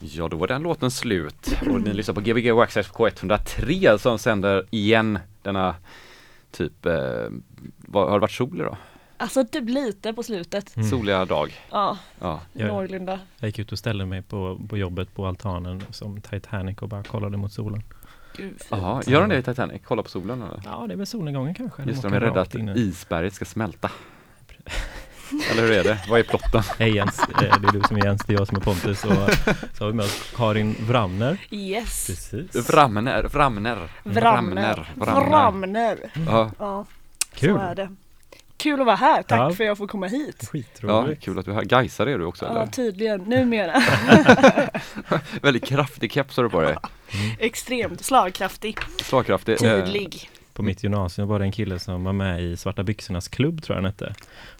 Ja, då var den låten slut och ni lyssnar på Gbg Waxxed på K103 som sänder igen denna typ, eh, vad, har det varit sol idag? Alltså typ lite på slutet. Mm. Soliga dag. Ja, Ja. Någorlunda. Jag gick ut och ställde mig på, på jobbet på altanen som Titanic och bara kollade mot solen. Jaha, gör de det i Titanic? Kolla på solen eller? Ja, det är väl solnedgången kanske. Just det, de är rädda att in i- isberget ska smälta. Eller hur är det? Vad är plotten? Hej Jens, Eh, det är du som är Jens, det är jag som är Pontus och så har vi med oss Karin Wramner. Yes. Precis. Vramner, Vramner, Vramner. Vramner. Ja, Ja, Kul. så är det. Kul att vara här. Tack Ja. för att jag får komma hit. ja, Skitroligt. kul att du är här. Gaisare är du också Ja, eller? tydligen. Numera. Väldigt kraftig keps har du på dig. Extremt slagkraftig. Slagkraftig. Eh, Tydlig. På mitt gymnasium var det en kille som var med i Svarta byxornas klubb tror jag han hette.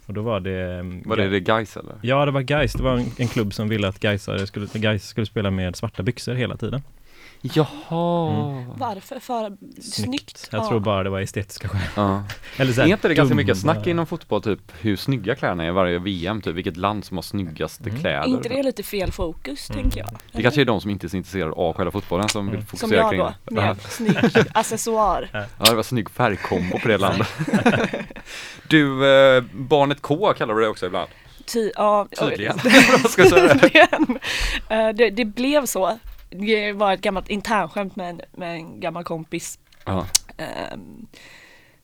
Och då var det mm, Var det det Gais eller? Ja, det var Gais. Det var en, en klubb som ville att Gaisare skulle, Gais skulle spela med svarta byxor hela tiden. Jaha. Varför? För snyggt. Jag Ja. tror bara det var estetiska skäl. Ja. Eller så Är här inte det ganska mycket snack inom fotboll, typ hur snygga kläderna är i varje VM, typ vilket land som har snyggaste Mm. kläder? inte det lite fel fokus, Mm. tänker jag. Det kanske är de som inte är så intresserade av själva fotbollen som vill Mm. Som fokusera jag kring då, det. Ja. med snygg accessoar. ja, det var snygg färgkombo på det landet. du, eh, barnet K kallar du det också ibland? Ty, ja, jag? Tydligen. Eh, det, det blev så. Det var ett gammalt internskämt med en, med en gammal kompis. Ja. Ehm,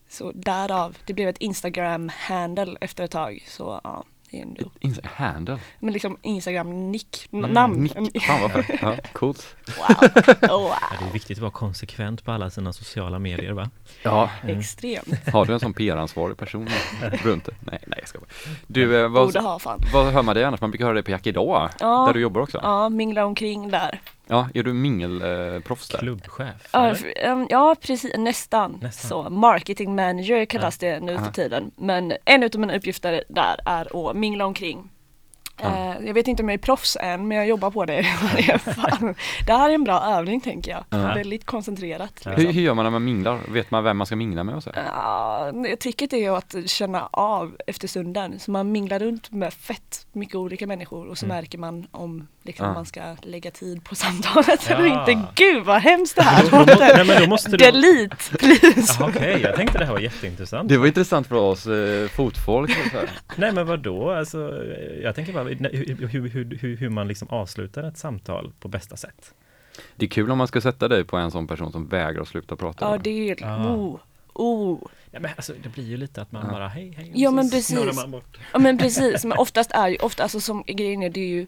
så därav, det blev ett Instagram-handle efter ett tag. Så ja, Det är ändå, Insta- handle. men liksom Instagram-nick, Mm, namn. Nick. Fan vad fett. Ja, coolt. Wow. Oh, Ja, wow. det är viktigt att vara konsekvent på alla sina sociala medier va? Ja, Extremt. har du en sån PR-ansvarig person runt dig? Nej, nej jag ska bara. Du, eh, vad, Borde ha fan. vad hör man dig annars? Man brukar höra dig på Jack idag, Ja. där du jobbar också. Ja, mingla omkring där. Ja, är du mingelproffs där? Klubbchef? Ja, ja precis, nästan. Nästan. Så, marketing manager kallas det nu för tiden. Men en av mina uppgifter där är att mingla omkring. Ja. Eh, jag vet inte om jag är proffs än men jag jobbar på det i varje fall. Det här är en bra övning tänker jag. Ja. Väldigt koncentrerat. Ja. Hur, hur gör man när man minglar? Vet man vem man ska mingla med och så? Ja, tricket är ju att känna av efter stunden. Så man minglar runt med fett mycket olika människor och så Mm. märker man om liksom, Ja. man ska lägga tid på samtalet eller Ja. inte. Gud vad hemskt det här låter. nej men då måste du... Delete please! Jaha, Okej, jag tänkte det här var jätteintressant. Det var intressant för oss eh, fotfolk. Nej men vadå, alltså, jag tänker bara hur, hur, hur, hur, hur man liksom avslutar ett samtal på bästa sätt. Det är kul om man ska sätta dig på en sån person som vägrar att sluta prata. Ja det är Ah. oh, oh. Ja, men alltså, det blir ju lite att man Ja. bara hej hej och Ja, så men precis. Man bort. Ja men precis, men oftast är ju, ofta, alltså som grejen är det är ju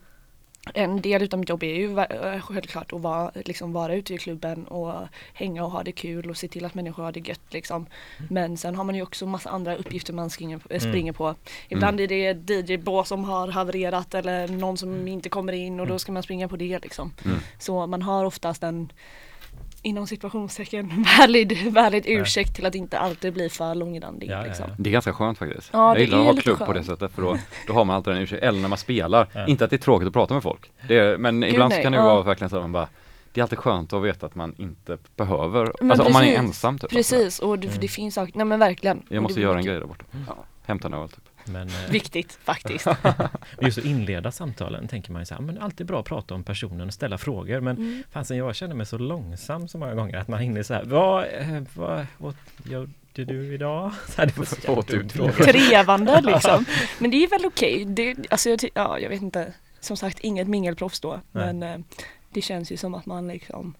en del utav mitt jobb är ju eh, självklart att vara, liksom vara ute i klubben och hänga och ha det kul och se till att människor har det gött liksom. Men sen har man ju också massa andra uppgifter man springer, äh, springer på. Ibland är det DJ-bås som har havererat eller någon som inte kommer in och då ska man springa på det liksom. Mm. Så man har oftast en inom situationstecken valid, valid ursäkt till att inte alltid bli för långrandig. Ja, ja, liksom. ja. Det är ganska skönt faktiskt. Ja, jag det gillar att är ha klubb på det skönt. sättet för då, då har man alltid en ursäkt. Eller när man spelar. Ja. Inte att det är tråkigt att prata med folk. Det är, men ibland så nej, kan det ju ja. vara verkligen så att man bara Det är alltid skönt att veta att man inte behöver, Men alltså om man är precis. ensam typ. Precis, och det, det finns saker, nej men verkligen. Jag måste göra en grej där borta. Ja, hämta en öl typ. Men eh, Viktigt faktiskt. just att inleda samtalen tänker man ju så här, men alltid bra att prata om personen och ställa frågor. Men Mm. fasen jag känner mig så långsam så många gånger att man hinner så här, vad, eh, vad, vad gjorde du idag? Så här, det var. Trevande liksom. Men det är väl okej. Det, alltså ja, jag vet inte. Som sagt, inget mingelproffs då. Nej. Men eh, det känns ju som att man liksom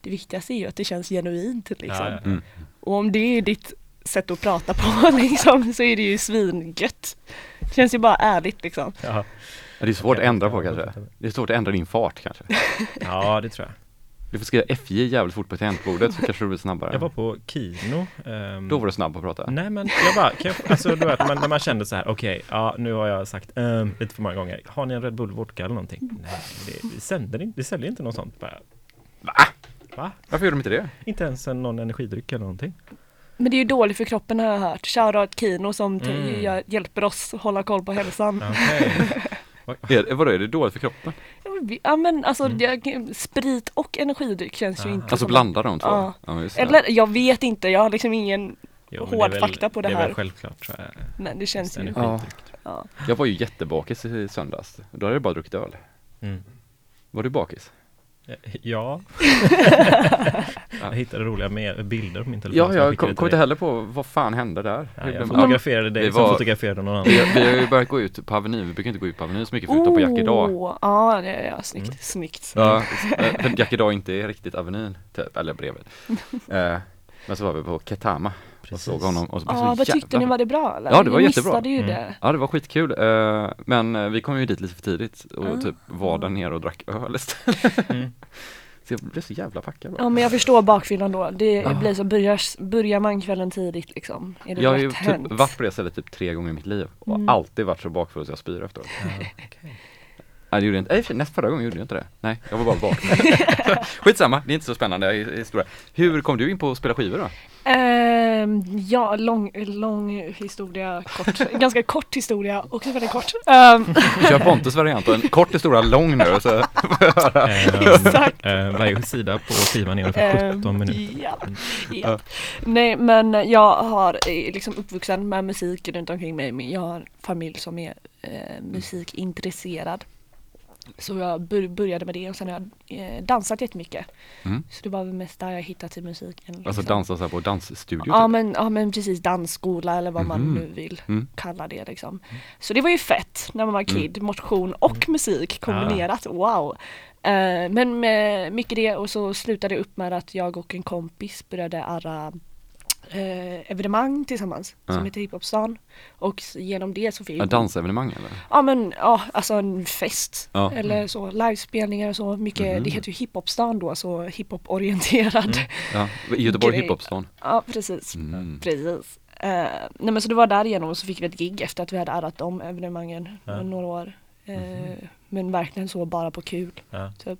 Det viktigaste är ju att det känns genuint liksom. Ja, ja. Mm. Och om det är ditt sätt att prata på liksom så är det ju svingött. Det känns ju bara ärligt liksom. Ja. Det är svårt att ändra på kanske. Det är svårt att ändra din fart kanske. ja, det tror jag. Du får skriva FJ jävligt fort på tangentbordet så kanske du blir snabbare. Jag var på Kino. ehm, Då var du snabb att prata. Nej men jag bara, kan jag, alltså då att man, när man kände så här, okej, ja nu har jag sagt ehm, lite för många gånger, har ni en Red Bull vodka eller någonting? Nej, det, det, sänder, inte- det säljer inte något sånt bara. Va? Va? Varför gör de inte det? Inte ens en, någon energidryck eller någonting? Men det är ju dåligt för kroppen har jag hört. Shoutout Kino som Mm. gör- hjälper oss hålla koll på hälsan. Okej. Är, vadå, är det dåligt för kroppen? Ja men alltså Mm. jag, sprit och energidryck känns ju Ja. inte Alltså blanda de två? Ja. Ja, just det. Eller jag vet inte, jag har liksom ingen Jo, Hård är väl- fakta på det Det är här. väl självklart tror jag. Men det känns ju Energidryck. ja. Jag var ju jättebakis i söndags. Då hade jag bara druckit öl. Mm. Var du bakis? Ja. jag hittade roliga bilder på min telefon. Ja, jag kom, kom inte heller på vad fan hände där. Ja, jag fotograferade dig Vi som var- fotograferade någon annan. vi har ju börjat gå ut på Avenyn, vi brukar inte gå ut på Avenyn så mycket förutom på Jack idag. Åh, Ja, det är ja, snyggt, Mm. snyggt. Ja, eh, för Jack idag inte är riktigt Avenyn, typ, eller bredvid. Eh, men så var vi på Ketama och såg honom och så Ja, så vad tyckte ni, var det bra eller? Ja, det var jag jättebra. missade ju Mm. det. Ja det var skitkul, eh, men eh, vi kom ju dit lite för tidigt och Ah. typ var där nere och drack öl istället. Mm. Så jag blev så jävla packad bara. Ja men jag förstår bakfyllan då. Det Ah. blir så, börjar, börjar man kvällen tidigt liksom? Är det Jag har ju typ hänt? varit på det stället typ tre gånger i mitt liv och Mm. alltid varit så bakfull så jag spyr efteråt. Ja, okej. Nej det gjorde jag inte, nej för- näst förra gången gjorde jag inte det. Nej, jag var bara bakfull. Skitsamma, det är inte så spännande i- historia. Hur kom du in på att spela skivor då? Ehm, ja, lång, lång historia, kort. Ganska kort historia, också väldigt kort. Ehm, Kör Pontus variant och en kort historia lång nu så Ehm, Exakt. eh, varje sida på skivan är ungefär 17 Ehm, minuter. Ja, ja. Nej men jag har är liksom uppvuxen med musik runt omkring mig. Jag har en familj som är eh, musikintresserad. Så jag bör, började med det och sen har jag eh, dansat jättemycket. Mm. Så det var väl mest där jag hittade till musiken. Alltså liksom. dansa så här på dansstudio Ja typ. men, ja men precis dansskola eller vad man Mhm. nu vill Mm. kalla det liksom. Så det var ju fett när man var kid, motion och musik Ah. kombinerat, wow. Eh, men med mycket det och så slutade det upp med att jag och en kompis började arra eh, evenemang tillsammans Ja. som heter Hiphopstan. Och genom det så fick Ja, dansevenemang eller? Ja men ja, alltså en fest. Ja. Eller så, livespelningar och så. Mycket, Mhm. det heter ju hiphopstan då, så hiphop-orienterad. Ja, i Göteborg hiphopstan. Ja precis. Mm. Precis. Eh, nej men så det var därigenom så fick vi ett gig efter att vi hade arrat de evenemangen Ja. några år. Eh, Mhm. Men verkligen så bara på kul. Ja. Typ.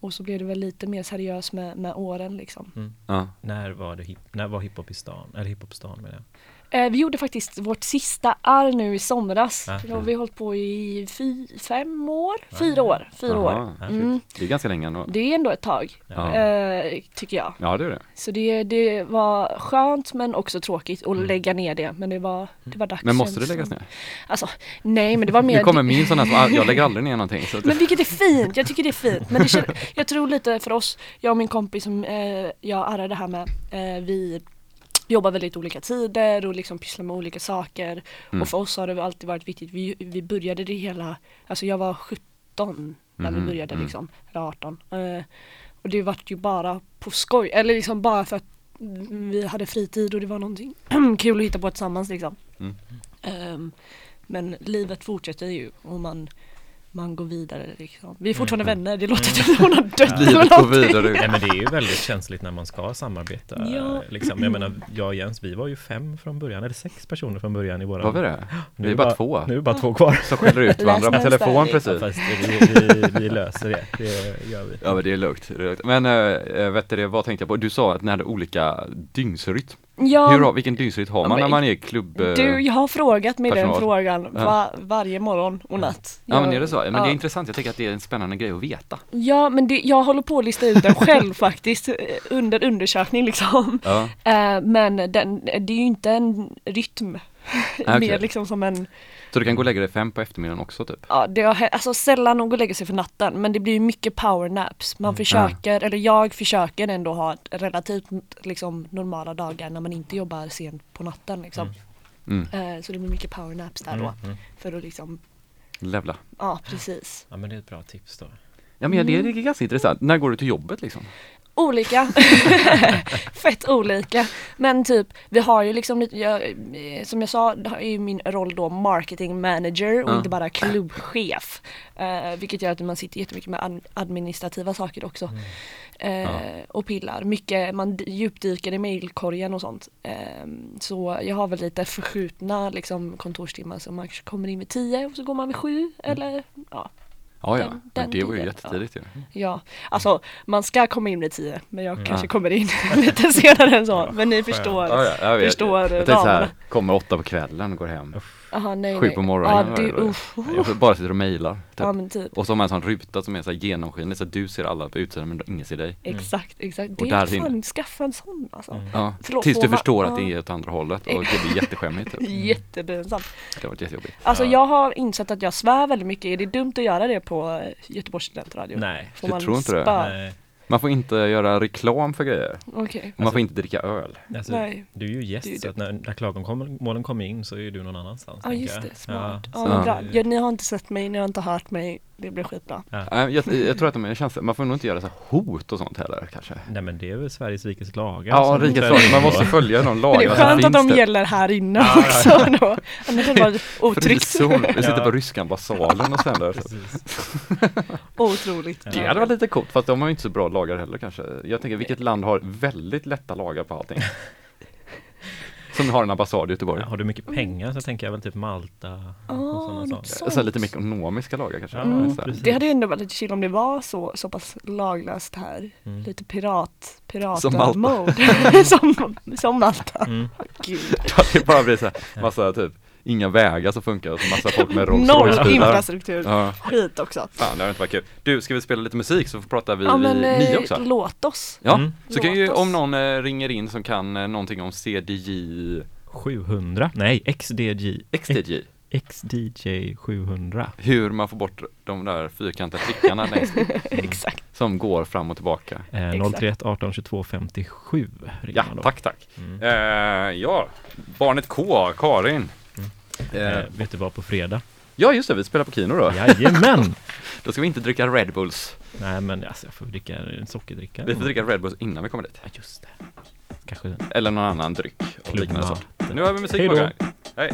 Och så blev det väl lite mer seriöst med, med åren liksom. Ja. När var det hip, när var hiphop i stan? Eller hiphopstan menar jag. Eh, vi gjorde faktiskt vårt sista arr nu i somras. Ja. Då har vi hållit på i fy, fem år? Fyra år. Fyra Jaha. år. Mm. Det är ganska länge ändå. Det är ändå ett tag. Ja. Eh, tycker jag. Ja, det är det. Så det, det var skönt men också tråkigt att lägga ner det. Men det var, det var dags. Mm. Men måste det läggas ner? Alltså, nej men det var mer Nu kommer min sån här ah, jag lägger aldrig ner någonting. Så att, Men vilket är fint, jag tycker det är fint. Men det kän- jag tror lite för oss, jag och min kompis som eh, jag arrade här med, eh, vi jobbar väldigt olika tider och liksom pysslar med olika saker. Mm. Och för oss har det alltid varit viktigt, vi, vi började det hela, alltså jag var 17 när vi Mhm, började mm. liksom, eller 18. Eh, och det vart ju bara på skoj, eller liksom bara för att vi hade fritid och det var någonting kul att hitta på tillsammans liksom. Mm. Ehm, men livet fortsätter ju och man, man går vidare liksom. Vi är fortfarande Mm. vänner, det låter som att hon har dött eller Livet går vidare. Nej men det är ju väldigt känsligt när man ska samarbeta. Ja. Liksom. Jag menar, jag och Jens, vi var ju fem från början, eller sex personer från början i våra... Var vi det? Nu Vi är bara två. Nu är bara två kvar. Som skäller ut varandra på nästa. telefon Ja, precis. fast vi, vi, vi löser det, det gör vi. Ja men det är lugnt. Men äh, vet du det, vad tänkte jag på? Du sa att ni hade olika dygnsrytm. Ja, Hur, har- vilken dygnsrytm har man när man är klubb... eh, du, jag har frågat mig personal. den frågan va, varje morgon och natt. Ja men Jag- är det så? Men ja. det är intressant, jag tänker att det är en spännande grej att veta. Ja men det, jag håller på att lista ut den själv faktiskt eh, under undersökning liksom. Ja. Eh, men den, det är ju inte en rytm. okej. Mer liksom som en, Så du kan gå och lägga dig fem på eftermiddagen också typ? ja det har alltså sällan någon går och lägger sig för natten men det blir ju mycket powernaps. Man försöker, eller jag försöker ändå ha relativt liksom normala dagar när man inte jobbar sent på natten liksom. Mm. Eh, så det blir mycket powernaps där då. Mm, mm. För att liksom, Levla. ja precis. Ja men det är ett bra tips då. Ja men det Mm. är ganska intressant. När går du till jobbet liksom? Olika. Fett olika. Men typ, vi har ju liksom lite, jag, eh, som jag sa, det är ju min roll då marketing manager och Ja. inte bara klubbchef. Eh, vilket gör att man sitter jättemycket med ad- administrativa saker också. Eh, Mm. Ja. Och pillar. Mycket, man djupdyker i mailkorgen och sånt. Eh, så jag har väl lite förskjutna liksom, kontorstimmar så man kanske kommer in vid tio och så går man vid sju eller ja. Ja ja, Den- men den det var ju jättetidigt ju. Ja, alltså man ska komma in vid tio men jag kanske Ja. kommer in lite senare än så. Men ni förstår. Ja, ja, jag vet. Förstår jag tänkte så här, kommer åtta på kvällen och går hem. Aha, nej, Sju nej. på morgonen. Ja, det. Jag bara sitter och mejlar. Typ. ja typ. Och så har man en sån ruta som är så här genomskinlig så att du ser alla på utsidan men ingen ser dig. Exakt, exakt. Och Det där är fan, skaffa en sån alltså. Mm. Ja, Förlåt, tills du man- förstår att det är åt andra hållet och det blir jätteskämmigt. Typ. Jättepinsamt. Det har varit jättejobbigt. Alltså Ja. jag har insett att jag svär väldigt mycket. Är det dumt att göra det på eh, Göteborgs studentradio? Nej. Får Jag man tror inte det. Nej. Man får inte göra reklam för grejer. Okej. Och man får inte dricka öl. Alltså, Nej. du är ju gäst Det är så att när, när klagomålen kommer in så är ju du någon annanstans. Ja just det, smart. Ja, men bra. Ja. Ja, ni har inte sett mig, ni har inte hört mig. Det blir skitbra. Nej, Jag, jag tror att de är känsliga. Man får nog inte göra så hot och sånt heller kanske. Nej men det är väl Sveriges rikes lagar Ja, rikets träder lag. in Man måste följa de Men det lagar är skönt att de typ. gäller här inne Ja, också då. Annars hade det varit otryggt. Vi sitter Ja. på ryska ambassaden och sänder. Otroligt. Det hade varit lite coolt fast de har ju inte så bra lagar heller kanske. Jag tänker vilket land har väldigt lätta lagar på allting? Som har en ambassad i Göteborg. Har du mycket pengar så tänker jag väl typ Malta och Ah, sådana saker. Så lite mer ekonomiska lagar kanske. Ja, Mm. Det hade ju ändå varit lite chill om det var så, så pass laglöst här. Mm. Lite pirat, pirat Som Malta. mode. som, som Malta. Mm. Gud. Det bara blir så här, massa typ, inga vägar som funkar och så massa folk med Rolls Noll Royce-bilar. infrastruktur. Ja, Skit också. fan det har inte varit kul. Du, ska vi spela lite musik så pratar vi Ja men vid nio eh, också? låt oss. Ja, Mm. så kan ju Låt oss. om någon eh, ringer in som kan eh, någonting om CDJ, 700? Nej, XDJ. XDJ, XDJ 700. hur man får bort de där fyrkantiga prickarna längst Exakt. som går fram och tillbaka. Eh, Exakt. 031 18 22 57 ringer Ja, tack tack. Mm. Eh, ja, barnet K, Karin. Eh, Eh, vet du vad på fredag? ja just det, vi spelar på Kino då. Jajamän! Då ska vi inte dricka Red Bulls. Nej men alltså jag får dricka en sockerdricka. Vi får dricka Red Bulls innan vi kommer dit. Ja just det. Kanske eller någon annan dryck. Klubba. Nu har vi musik på gång. Hej.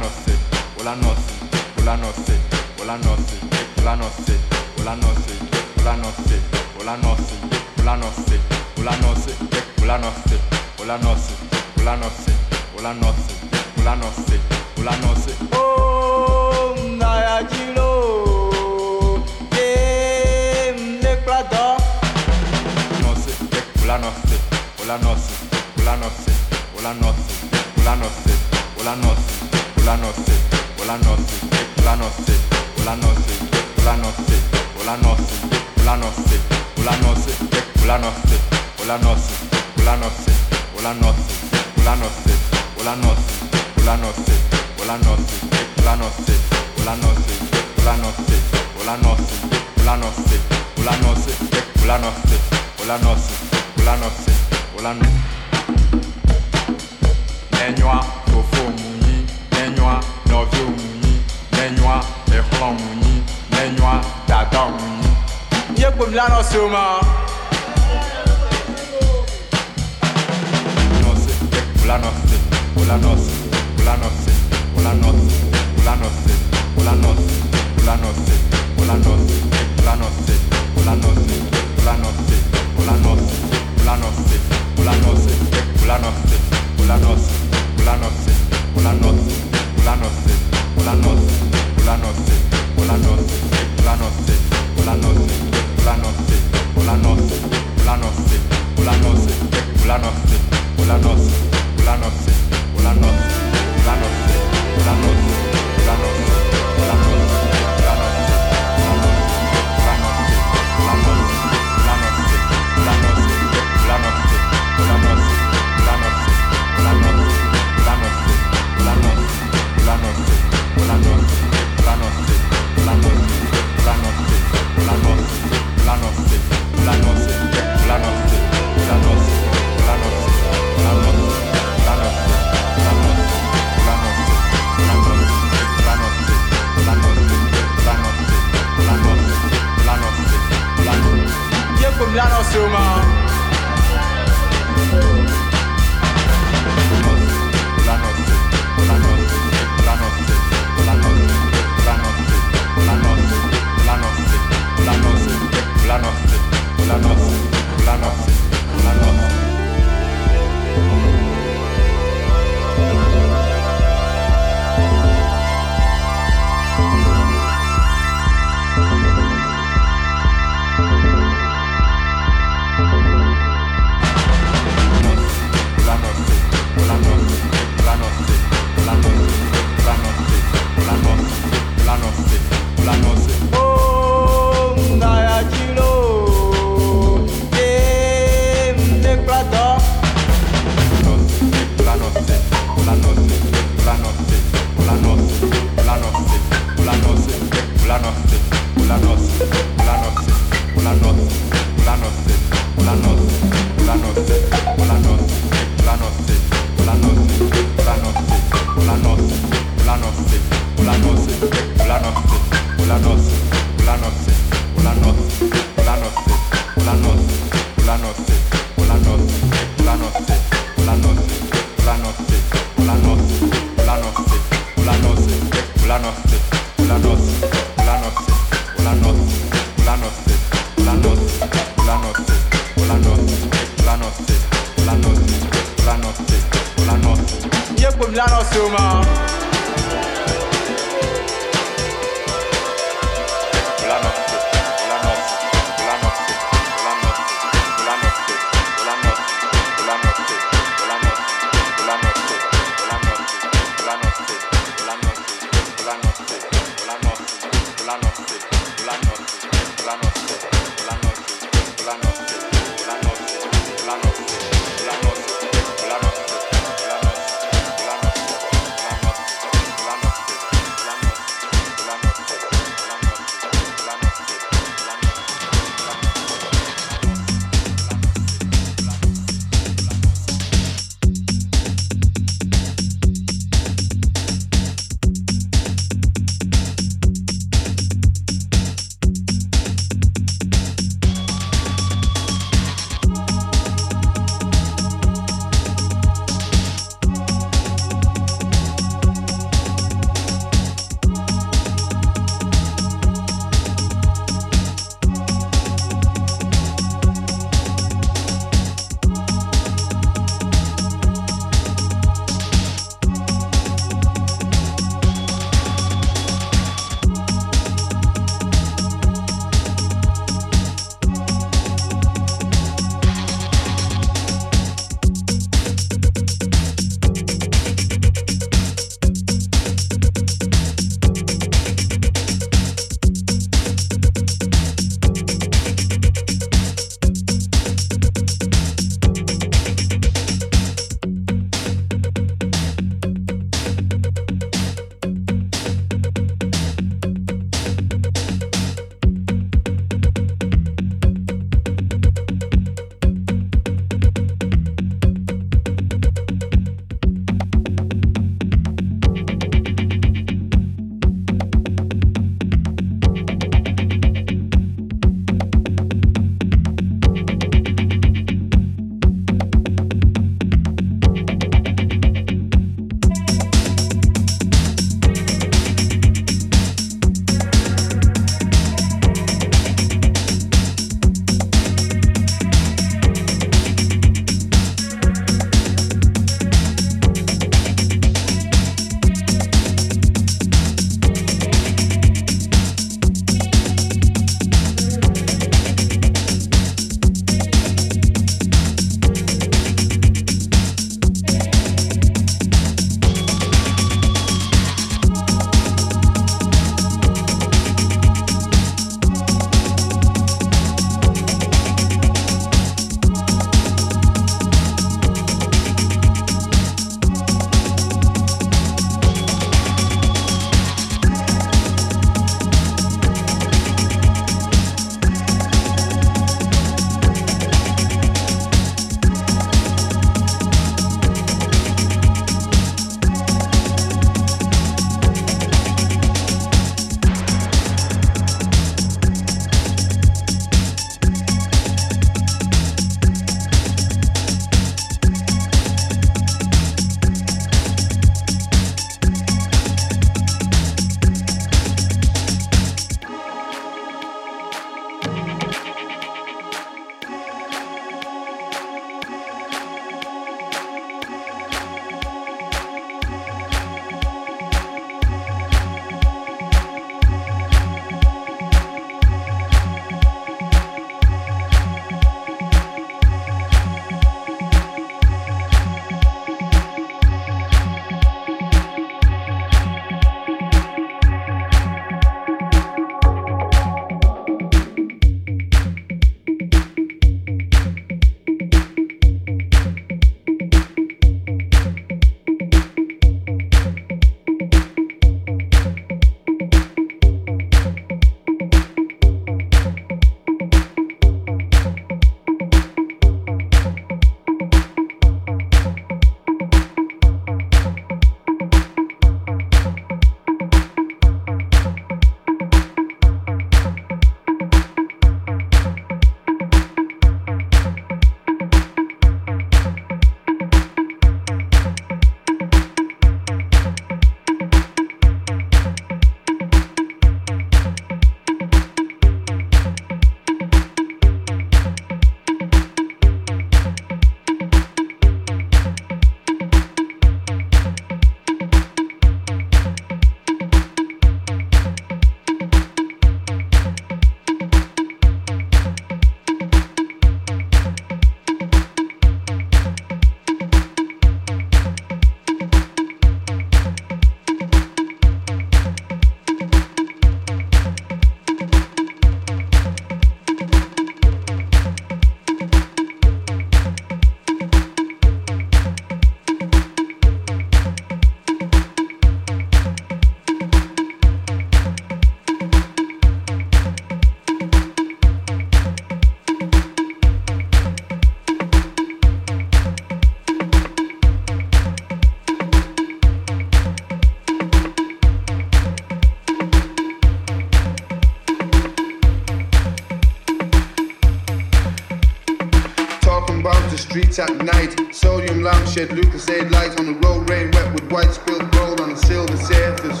Streets at night. Sodium lamp shed Lucasade light on the road, rain wet with white spilled gold on a silver surface.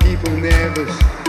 People nervous.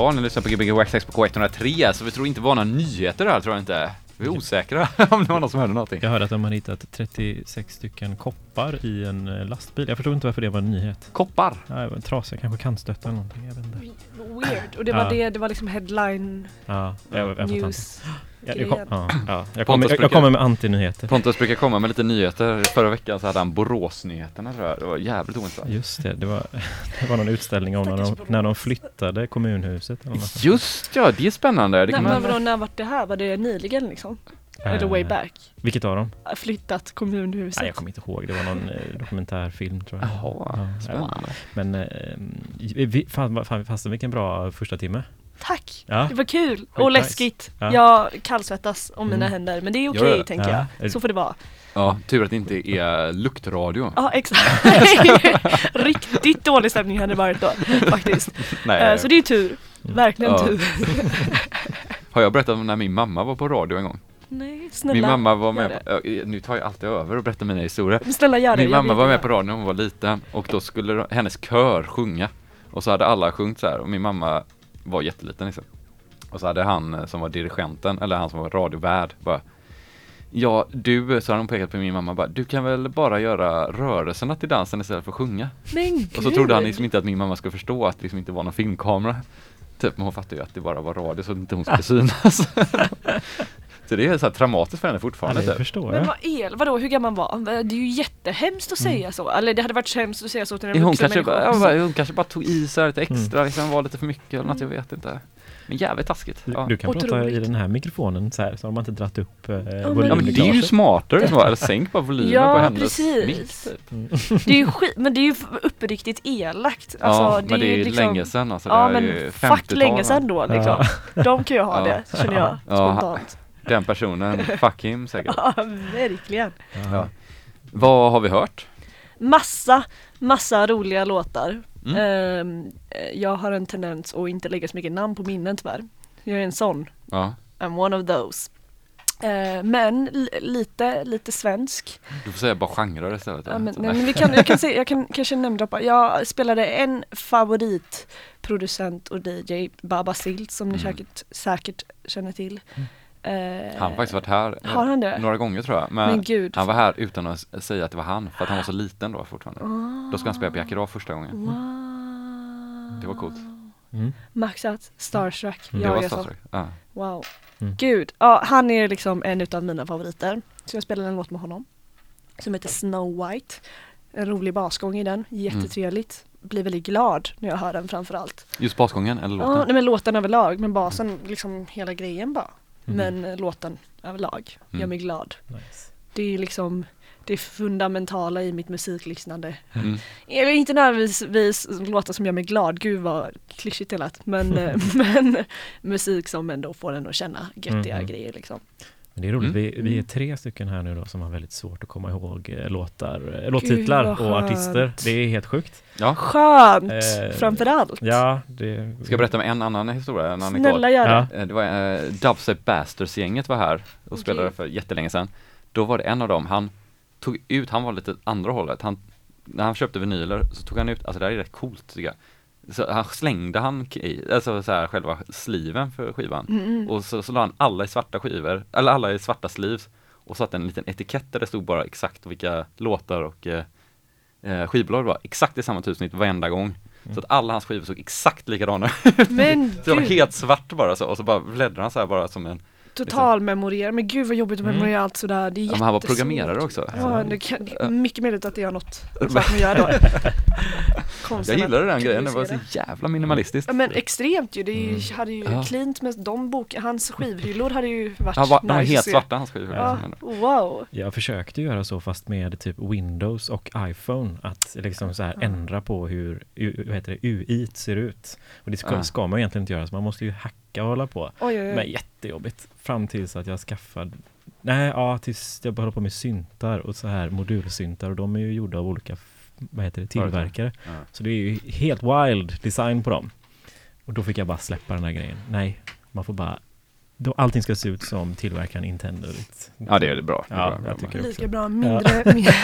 Ja, ni lyssnar på Gbg Waxx på K103 så vi tror inte det var några nyheter där tror jag inte. Vi är osäkra om det var någon som hörde någonting. Jag hörde att de har hittat 36 stycken koppar i en eh, lastbil. Jag förstod inte varför det var en nyhet. Koppar. Ja, det var trasiga, kanske kantstötta eller någonting. Jag vet inte. Weird. Och det var Ja. det, det var liksom headline Ja, jag, news. Jag, jag, kom, ja, ja. jag, kommer, jag, jag kommer med antinyheter. Pontus brukar komma med lite nyheter. Förra veckan så hade han Boråsnyheterna tror jag. Det var jävligt ointressant. Just det, det var, var någon utställning om när de, när de flyttade kommunhuset. Eller något. Just ja, det är spännande. Det Nej, kan men man... vadå, när var det här? Var det nyligen liksom? Eller way Eh, back? Vilket av dem? Flyttat kommunhuset? Nej, jag kommer inte ihåg. Det var någon eh, dokumentärfilm tror jag. Jaha, Ja, spännande. Men eh, vi, fan, fan, fasen vilken bra första timme. Tack! Ja. Det var kul och läskigt. Ja. Jag kallsvettas om mina Mm. händer men det är okej det? tänker Ja. jag. Så får det vara. Ja, tur att det inte är luktradio. Ja exakt. Riktigt dålig stämning hade det varit då faktiskt. Nej, Eh, Så det är tur. Verkligen Ja. tur. har jag berättat om när min mamma var på radio en gång? Nej snälla. Min mamma var med, på, nu tar jag alltid över och berättar mina historier. Snälla gör det. Min mamma var med på radio när hon var liten och då skulle hennes kör sjunga. Och så hade alla sjungit så här och min mamma var jätteliten liksom. Och så hade han eh, som var dirigenten, eller han som var radiovärd, bara Ja, du, så hade hon pekat på min mamma bara, du kan väl bara göra rörelserna till dansen istället för att sjunga. Men gud. Och så trodde han liksom inte att min mamma skulle förstå att det liksom inte var någon filmkamera. Typ, men hon fattade ju att det bara var radio så att inte hon skulle synas. så det är så här traumatiskt för henne Ja, fortfarande. det typ. förstår Men vad el, vadå hur gammal var han? Det är ju jättehemskt att säga så. Eller det hade varit hemskt att säga så till en Ja, Hon vuxen kanske, bara, människa. ja, bara- hon kanske bara tog i sig lite extra, liksom var lite för mycket eller något, jag vet inte. Men jävligt taskigt. Du, Ja. du kan prata i Otroligt. den här mikrofonen så här, så har man inte dratt upp eh, men- ja men det är ju smartare eller sänk bara volymen Ja, på hennes precis. mick typ. Det är ju skit, men det är ju uppriktigt elakt. Alltså, ja, men det är ju liksom- länge sedan alltså, Ja det är men ju fuck 50-tal, länge sedan då liksom. De kan ju ha Ja. det, känner jag Ja. spontant. Den personen, fuck him säkert. Ja, verkligen. Ja. Vad har vi hört? Massa, massa roliga låtar. Mm. Ehm, eh, jag har en tendens att inte lägga så mycket namn på minnen tyvärr. Jag är en sån. Ja, I'm one of those. Eh, men li- lite, lite svensk. du får säga bara genrer istället. Ja, men, nej, men vi kan, jag, kan se, jag kan kanske namedroppa. Jag spelade en favoritproducent och DJ, Baba Silt, som ni Mm. säkert, säkert känner till. Eh, Han har faktiskt varit här Har han det? några gånger tror jag. Men, Men gud. han var här utan att säga att det var han, för att han var så liten då fortfarande. Då ska han spela på Jack Idag första gången. Wow. Det var coolt. Mm. Maxat, starstruck. Det Jag var är så. Star Trek. Ja. Wow. Mm. Gud, ja han är liksom en utav mina favoriter. Så jag spelade en låt med honom. Som heter Snow White. En rolig basgång i den, jättetrevligt. Blir väldigt glad när jag hör den framförallt. Just basgången eller Ja, låten? nej men låten överlag, men basen liksom hela grejen bara. Mhm. Men eh, låten överlag gör Mm. mig glad. Nice. Det är liksom det fundamentala i mitt musiklyssnande. Mm. Eller inte nödvändigtvis låtar som gör mig glad, gud vad klyschigt det lät. Men, eh, men musik som ändå får en att känna göttiga Mhm. grejer liksom. Men det är roligt, Mm. vi, vi är tre stycken här nu då som har väldigt svårt att komma ihåg eh, låtar, eh, låttitlar och artister. Det är helt sjukt. Ja. Skönt! Eh, framförallt. Ja, det... Ska jag berätta om en annan historia? En anekdot? Snälla gör det. Ja. Eh, Det var eh, Dubstep Bastards-gänget var här och Okej. spelade för jättelänge sedan. Då var det en av dem, han tog ut, han var lite andra hållet. Han, när han köpte vinyler så tog han ut, alltså det här är rätt coolt tycker jag. Så han slängde han, alltså så här, själva sliven för skivan. Mm, Och så, så la han alla i svarta skivor, eller alla i svarta sleeves. Och satte en liten etikett där det stod bara exakt vilka låtar och eh, eh, skivbolag det var. Exakt i samma tusennitt varenda gång. Så att alla hans skivor såg exakt likadana ut. Men Så det var helt svart bara så, och så bara bläddrade han så här bara som en totalmemorera. Men gud vad jobbigt att Mm. memorera allt sådär. Det är Ja, men han var programmerare också. Ja, det kan, mycket möjligt att det har något att göra då. Konstigt Jag gillade den grejen, det var så jävla minimalistiskt. Ja men extremt ju, det ju, Mm. hade ju Ja. cleant med de bok, hans skivhyllor hade ju varit Han var, de var nice helt svarta hans skivor. Ja, wow. Jag försökte göra så fast med typ Windows och iPhone att liksom så här Ja. ändra på hur vad heter det, UI ser ut. Och det ska, Ja. ska man egentligen inte göra så man måste ju hacka och hålla på. Oj, oj, Men oj. jättejobbigt. Fram tills att jag skaffade Nej, ja, tills jag började på med syntar och så här modulsyntar och de är ju gjorda av olika vad heter det, tillverkare. Ja. Så det är ju helt wild design på dem. Och då fick jag bara släppa den här grejen. Nej, man får bara då allting ska se ut som tillverkaren Nintendo. Ja det är det bra. Det är Ja, bra, jag bra. Lika bra, mindre,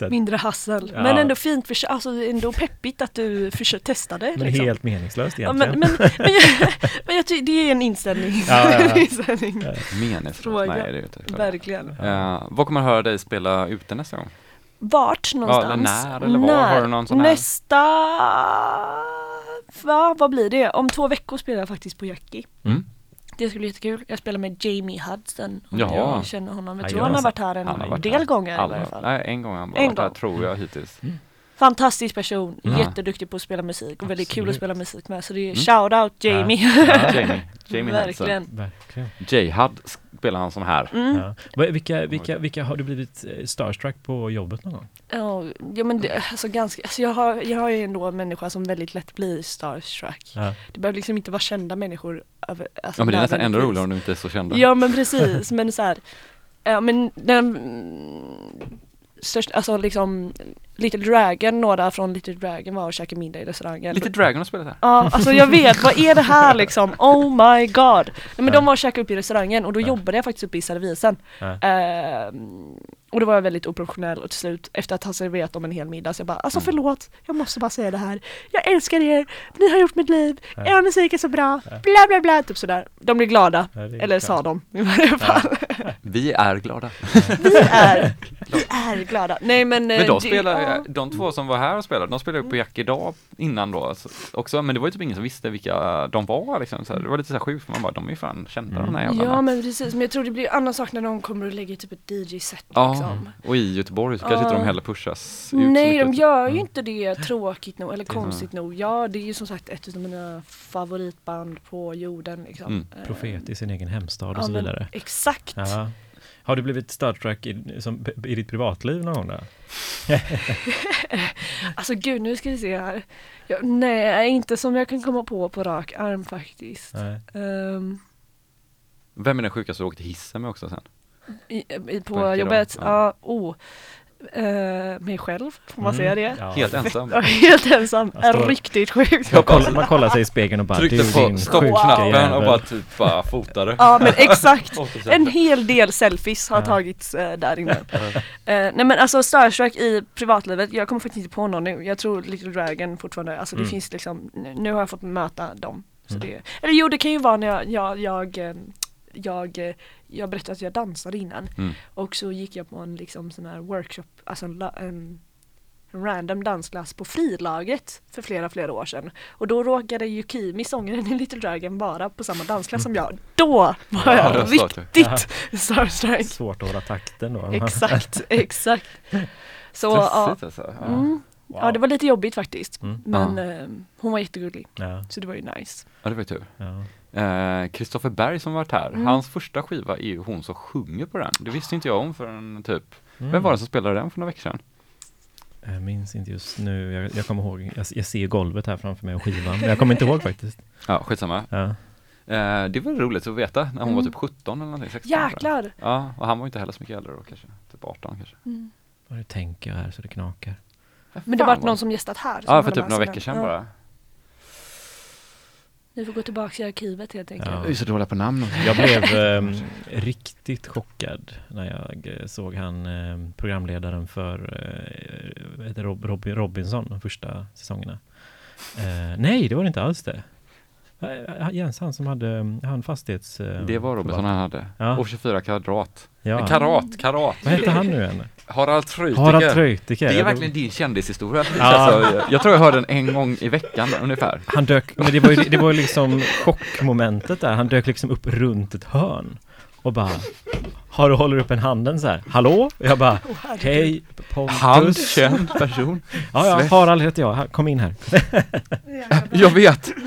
att, mindre hassel. Ja. Men ändå fint, för, alltså ändå peppigt att du försökte testa det. men liksom. helt meningslöst Ja, egentligen. men, men, men, jag, men jag tycker det är en inställning. Ja, ja, ja. inställning. Ja. Meningslöst. Fråga. Nej det är det inte. Verkligen. Ja, vad kommer höra dig spela ute nästa gång? Vart någonstans? eller när, eller var? Har du någon sån här- Nästa... Va, vad blir det? Om två veckor spelar jag faktiskt på Jackie. Mm. Det skulle bli jättekul. Jag spelar med Jamie Hudson. Om Jaha. jag känner honom. Jag Ja, tror jag han har varit här en del gånger i Alla- fall. Nej, en gång har han bara En varit här gång. tror jag hittills. Fantastisk person, Ja. jätteduktig på att spela musik och väldigt kul att Absolut. spela musik med. Så det är Mm. shout out Jamie. Ja, Jamie, Jamie Hudson. Verkligen. Verkligen. J-Hud spelar han som här. Mm. Ja. Vilka, vilka, vilka har du blivit eh, starstruck på jobbet någon gång? Ja, ja men det, alltså ganska, alltså jag har, jag har ju ändå en människa som väldigt lätt blir starstruck. Ja. Det behöver liksom inte vara kända människor. Över, alltså Ja men det är nästan ännu roligare om du inte är så kända. Ja men precis, men så här, ja men den mm, största, alltså liksom Little Dragon, några från Little Dragon var och käkade middag i restaurangen. Lite Dragon har spelat här. Ja, alltså jag vet, vad är det här liksom? Oh my god! Nej, men Ja. de var och käkade upp i restaurangen och då Ja. jobbade jag faktiskt uppe i servisen. Ja. Ehm, och då var jag väldigt oprofessionell och till slut efter att ha serverat dem en hel middag så jag bara alltså Mm. förlåt, jag måste bara säga det här. Jag älskar er, ni har gjort mitt liv, Ja. er musik är så bra, bla bla bla, typ sådär. De blev glada, eller klart. sa de i varje fall. Vi är glada. Vi är, vi är glada. Nej men, Men eh, de det- spelar, ja. de två som var här och spelade, de spelade ju på Jack idag innan då också, men det var ju typ ingen som visste vilka de var liksom. Så det var lite så här sjukt, för man bara, de är ju fan kända de här Ja jävlarna. men precis, men jag tror det blir annan sak när de kommer och lägger typ ett DJ-set Ja, liksom. och i Göteborg så kanske Ja. inte de heller pushas ut så Nej de gör ju Mm. inte det tråkigt nog, eller konstigt nog. Ja det är ju som sagt ett av mina favoritband på jorden liksom. Mm. Eh, Profet i sin egen hemstad och ja, så men vidare. Exakt! Ja. Har du blivit starstruck i, som, i ditt privatliv någon gång då? Alltså gud nu ska vi se här. Ja, nej inte som jag kan komma på på rak arm faktiskt. Ehm, Vem är den sjukaste du åkte hissen med också sen? i, i, på jobbet, ja. ja, oh. Eh, mig själv, får man Mm. säga det? Ja. Helt ensam. Ja, helt ensam, står- riktigt sjukt. Man kollar, man kollar sig i spegeln och bara Tryckte du på stoppknappen och bara typ bara fotade. Ja men exakt! En hel del selfies har Ja. tagits eh, där inne. Eh, nej men alltså starstruck i privatlivet, jag kommer faktiskt inte på någon nu. Jag tror Little Dragon fortfarande, alltså det Mm. finns liksom, nu har jag fått möta dem. Så Mm. det, eller jo det kan ju vara när jag, jag, jag, jag, eh, jag berättade att jag dansade innan. Mm. Och så gick jag på en liksom sån här workshop, alltså en, en random dansklass på frilaget för flera, flera år sedan. Och då råkade Yukimi, sångaren i Little Dragon, vara på samma dansklass som jag. Då var Ja, jag det var starstruck. riktigt starstruck. Svårt att hålla takten då. Exakt, exakt. Så ja, alltså. Ja. mm, Wow. ja, det var lite jobbigt faktiskt. Mm. Men Ja. eh, hon var jättegullig, Ja, så det var ju nice. ja, det var ju tur. Ja. Eh, Kristoffer Berg som varit här, Mm. hans första skiva är ju hon som sjunger på den. Det visste inte jag om förrän typ, Mm. vem var det som spelade den för några veckor sedan? Jag minns inte just nu. Jag, jag kommer ihåg, jag, jag ser golvet här framför mig och skivan. Men jag kommer inte ihåg faktiskt. Ja, skitsamma. Ja. Eh, det var roligt att veta när hon Mm. var typ 17 eller någonting, 16 tror jag. Jäklar! Ja, och han var inte heller så mycket äldre då kanske, typ 18 kanske. Mm. Vad du tänker här så det knakar. Men det var någon som gästat här. Ja, för typ några veckor sedan Ja. bara. Ni får gå tillbaka i arkivet helt enkelt. Ja. Vi är så dåliga på namn. Jag blev ehm, riktigt chockad när jag eh, såg han ehm, programledaren för eh, Rob, Rob, Robinson de första säsongerna. Eh, nej, det var det inte alls det. Eh, Jens, han som hade, han fastighets... eh, Det var Robinson han hade. Ja. Och 24 kvadrat. Ja. Karat, karat. Vad hette han nu igen? Harald Treutiger. Harald Treutiger. Det är verkligen din kändishistoria. Ja. Alltså, jag, jag tror jag hörde den en gång i veckan ungefär. Han dök, men det var ju, det var ju liksom chockmomentet där. Han dök liksom upp runt ett hörn och bara har du håller upp en handen så här. Hallå? Och jag bara herregud. Hej Pontus. Han, känd person. Ja, ja. Harald heter jag. Kom in här. Jag vet!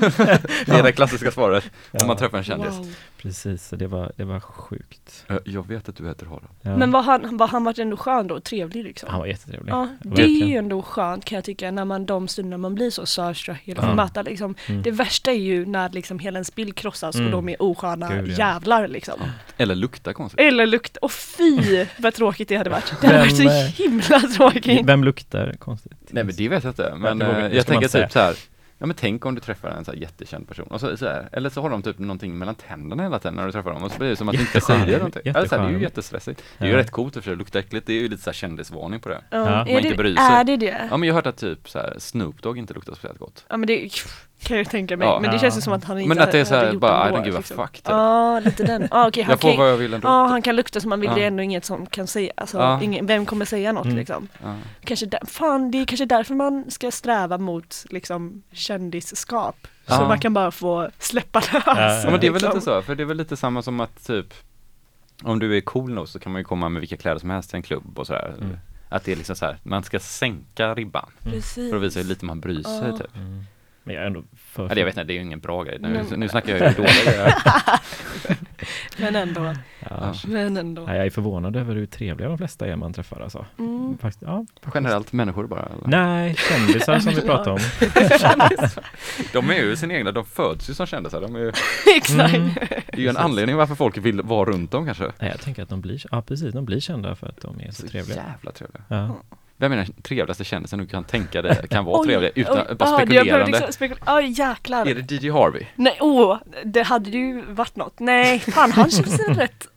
Det är det klassiska svaret om man träffar en kändis. Wow. Precis, så det var, det var sjukt. Eh, Jag vet att du heter Harald. Ja. Men var han, var han varit ändå skön då? Trevlig liksom? Han var jättetrevlig. Ja, det är ju ändå skönt kan jag tycka när man de stunderna man blir så starstruck eller Ja. möta liksom. Mm. Det värsta är ju när liksom hela ens bild krossas Mm. och de är osköna Gud, ja. jävlar liksom. Eller luktar konstigt. Eller lukt, och fy vad tråkigt det hade varit. Det hade Vem, varit så eh, himla tråkigt. Vem luktar konstigt? Nej men det vet jag inte. Men eh, jag man tänker typ så här. Ja men tänk om du träffar en så här jättekänd person och så, så här, eller så har de typ någonting mellan tänderna hela tiden när du träffar dem och så blir det som att du inte säger någonting. Ja, så här, det är ju jättestressigt. Det är ju Ja. rätt coolt i och för sig, det luktar äckligt, det är ju lite så här kändisvarning på det. Ja, Ja. är, Man inte det, bryr sig. är det det? Ja men jag har hört att typ så här, Snoop Dogg inte luktar speciellt gott. Ja men det kan jag tänka mig, Ja. men det känns ju som att han inte Men att det är så hade här, gjort bara, I don't give a liksom. fuck. Ja, lite den. Ja okej, han Jag får kan vad jag vill ändå. Ja, han kan lukta som man vill, det är ändå inget som kan säga, alltså ingen, vem kommer säga något Mm. liksom? Kanske där, fan det är kanske därför man ska sträva mot liksom kändisskap. Så man kan bara få släppa lös. Ja, Ja men det är väl liksom. lite så, för det är väl lite samma som att typ Om du är cool nog så kan man ju komma med vilka kläder som helst till en klubb och sådär Mm. Att det är liksom så här, man ska sänka ribban Precis. för att visa hur lite man bryr sig typ Mm. Men jag är ändå för... Det jag vet inte, det är ju ingen bra grej. Nu, nu snackar jag ju dåliga grejer. Men ändå, Ja. men ändå. Nej, jag är förvånad över hur trevliga de flesta är man träffar alltså. Mm. Faktiskt, ja. Generellt människor bara. Eller? Nej, kändisar som vi pratar om. De är ju sina egna, de föds ju som kändisar. De är ju, Exakt. Mm. det är ju en anledning varför folk vill vara runt dem kanske. Nej, jag tänker att de blir, ja precis, de blir kända för att de är så Så trevliga. jävla trevliga. Ja. Vem är den trevligaste kändisen du kan tänka dig kan vara Oj, trevlig utan, oj, bara ah, spekulerande? Liksom spekul- Oj jäklar. Är det DJ Harvey? Nej, åh, det hade ju varit något. Nej, fan han känns rätt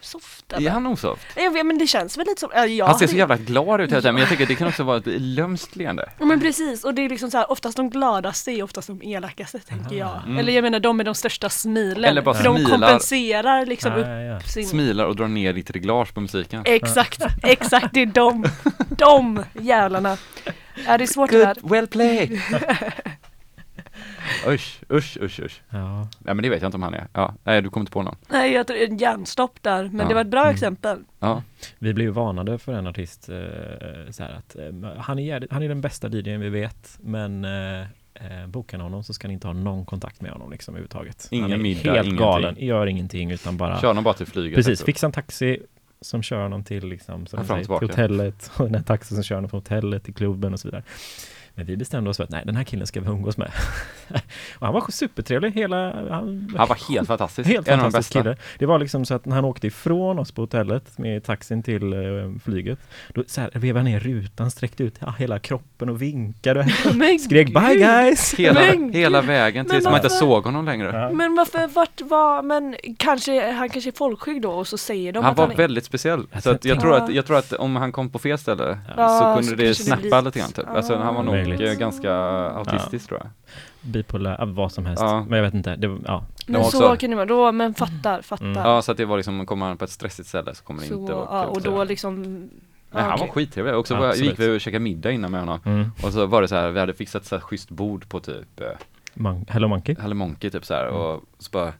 osoft eller? Är han osoft? Jag vet, men det känns väl lite som, ja, jag Han ser så jävla glad ut hela tiden, men jag tycker det kan också vara ett lömskt leende. Ja men precis, och det är liksom så här, oftast de gladaste är oftast de elakaste tänker jag. Mm. Eller jag menar de med de största smilen. Eller bara för de smilar. kompenserar liksom Ja, upp ja, ja. sin... Smilar och drar ner ditt reglage på musiken. Exakt, exakt, det är de, de jävlarna. Ja det är svårt det där. well played! usch, usch, usch, usch. Ja. Nej men det vet jag inte om han är. Ja, nej du kommer inte på någon. Nej jag tror en hjärnstopp där, men Ja. det var ett bra Mm. exempel. Ja, Vi blev ju varnade för en artist, eh, så här att eh, han, är, han är den bästa DJn vi vet, men eh, eh, bokar honom så ska ni inte ha någon kontakt med honom liksom överhuvudtaget. Ingen han är middag, helt ingenting. galen, gör ingenting utan bara kör honom bara till flyget. Precis, liksom. fixa en taxi som kör honom till, liksom, som säger, och till hotellet och den här taxin som kör honom från hotellet till klubben och så vidare. Men vi bestämde oss för att nej, den här killen ska vi umgås med. och han var supertrevlig, hela... Han, Han var helt fantastisk. Helt en av de fantastisk bästa. kille. Det var liksom så att när han åkte ifrån oss på hotellet med taxin till eh, flyget, då så här, vevade han ner rutan, sträckte ut ja, hela kroppen och vinkade och skrek bye guys! Hela, Men hela vägen men tills man inte såg honom längre. Ja. Men varför, vart var, men kanske, han kanske är folkskygg då och så säger de Han att var han är... väldigt speciell. Jag Så att jag, tror- att, jag tror att om han kom på fel ställe Ja, så så kunde det kanske det snappa lite grann typ. Alltså han var nog Möjligt. eh, ganska autistisk tror jag. Bipolär, vad som helst. Ja. Men jag vet inte, det, ja. Men så kan det vara, då, men fattar, fattar. Mm. Ja så att det var liksom, kommer han på ett stressigt ställe så kommer det så, inte vara ja, och då liksom... Nej, han var skittrevlig. Och så var, Absolut. gick vi och käkade middag innan med honom. Mm. Och så var det så här, vi hade fixat så här schysst bord på typ eh, Mon- Hello Monkey. Hello Monkey typ så här Mm. och så bara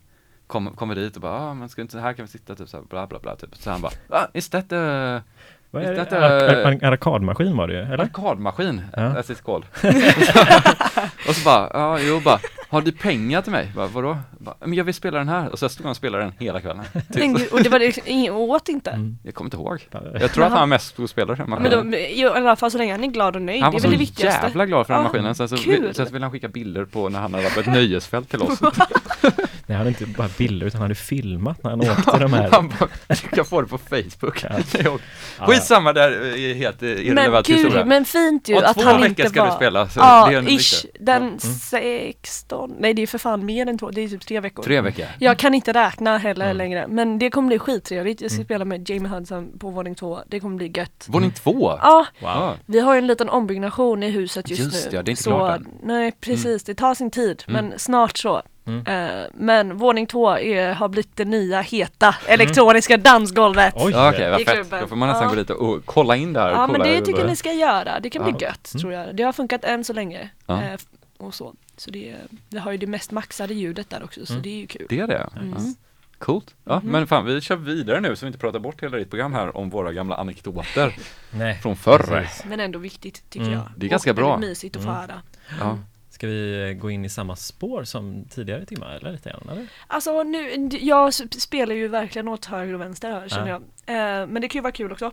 kom, kommer dit och bara, ah, men ska inte, här kan vi sitta typ så här, bla bla bla typ. Så han bara, ah, is that a Vad är det? Ar- En arkadmaskin var det ju, eller? arkadmaskin? Ja. Called. och så bara, ja jo bara, har du pengar till mig? Bara, vadå? Bara, men jag vill spela den här. Och så stod han och spelade den hela kvällen. Men Typ. gud, Och det var liksom, ingen åt inte? Mm. Jag kommer inte ihåg. Ja, Jag tror att han mest stod och spelade den Men då, i alla fall så länge han är glad och nöjd, Han det var är så väl det viktigaste. jävla glad för den Ja, maskinen. Sen så, kul. sen så ville han skicka bilder på när han hade varit på ett nöjesfält till oss. Nej, han hade inte bara bilder utan han hade filmat när han åkte de här. Han bara, jag kan få det på Facebook. Ja. Skitsamma, det här är helt Men irrelevant historia. gud, men fint ju Om att två han veckor inte ska var... du spela, så Ja, det är en ish. Den 16, nej det är för fan mer än två, det är typ tre veckor. Tre veckor. Jag kan inte räkna heller Mm. längre, men det kommer bli skittrevligt. Jag ska Mm. spela med Jamie Hudson på våning två, det kommer bli gött. Våning två? Ja, Wow. vi har ju en liten ombyggnation i huset just, Just nu. ja, det är inte så, klart än. Nej precis, det tar sin tid, Mm. men snart så. Mm. Eh, men våning två är, har blivit det nya heta elektroniska dansgolvet. Oj! Ja, Okej, vad fett. Då får man nästan Ja. gå dit och, kolla in där. Ja men det tycker jag ni ska göra, det kan bli Ja. gött Mm. tror jag. Det har funkat än så länge. Ja. Eh, och så. Så det, det har ju det mest maxade ljudet där också, så Mm. det är ju kul. Det är det? Mm. Ja. Coolt. Ja, Mhm. men fan vi kör vidare nu så vi inte pratar bort hela ditt program här om våra gamla anekdoter Nej. från förr. Precis. Men ändå viktigt tycker Mm. jag. Det är ganska och bra. väldigt mysigt att få Mm. höra. Ja. Ska vi eh, gå in i samma spår som tidigare timmar eller lite grann eller? Alltså nu, jag spelar ju verkligen åt höger och vänster här känner Ja. jag. Eh, men det kan ju vara kul också.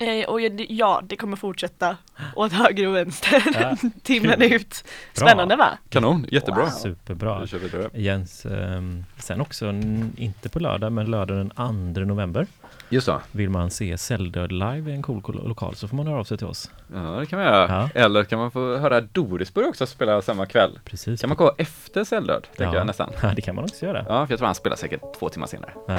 Ja. Eh, och ja, det kommer fortsätta åt höger och vänster Ja, timmen kul. ut. Spännande va? Kanon, jättebra. Superbra. Vi vidare. Jens, ehm, sen också, inte på lördag, men lördag den 2 november. Just så. Vill man se Celldöd live i en cool cool lokal så får man höra av sig till oss. Ja, det kan man göra. Ja. Eller kan man få höra Dorisburg också spela samma kväll. Precis. Kan man gå efter Celldöd, tänker Ja. jag nästan. Ja, det kan man också göra. Ja, för jag tror han spelar säkert två timmar senare. Ja.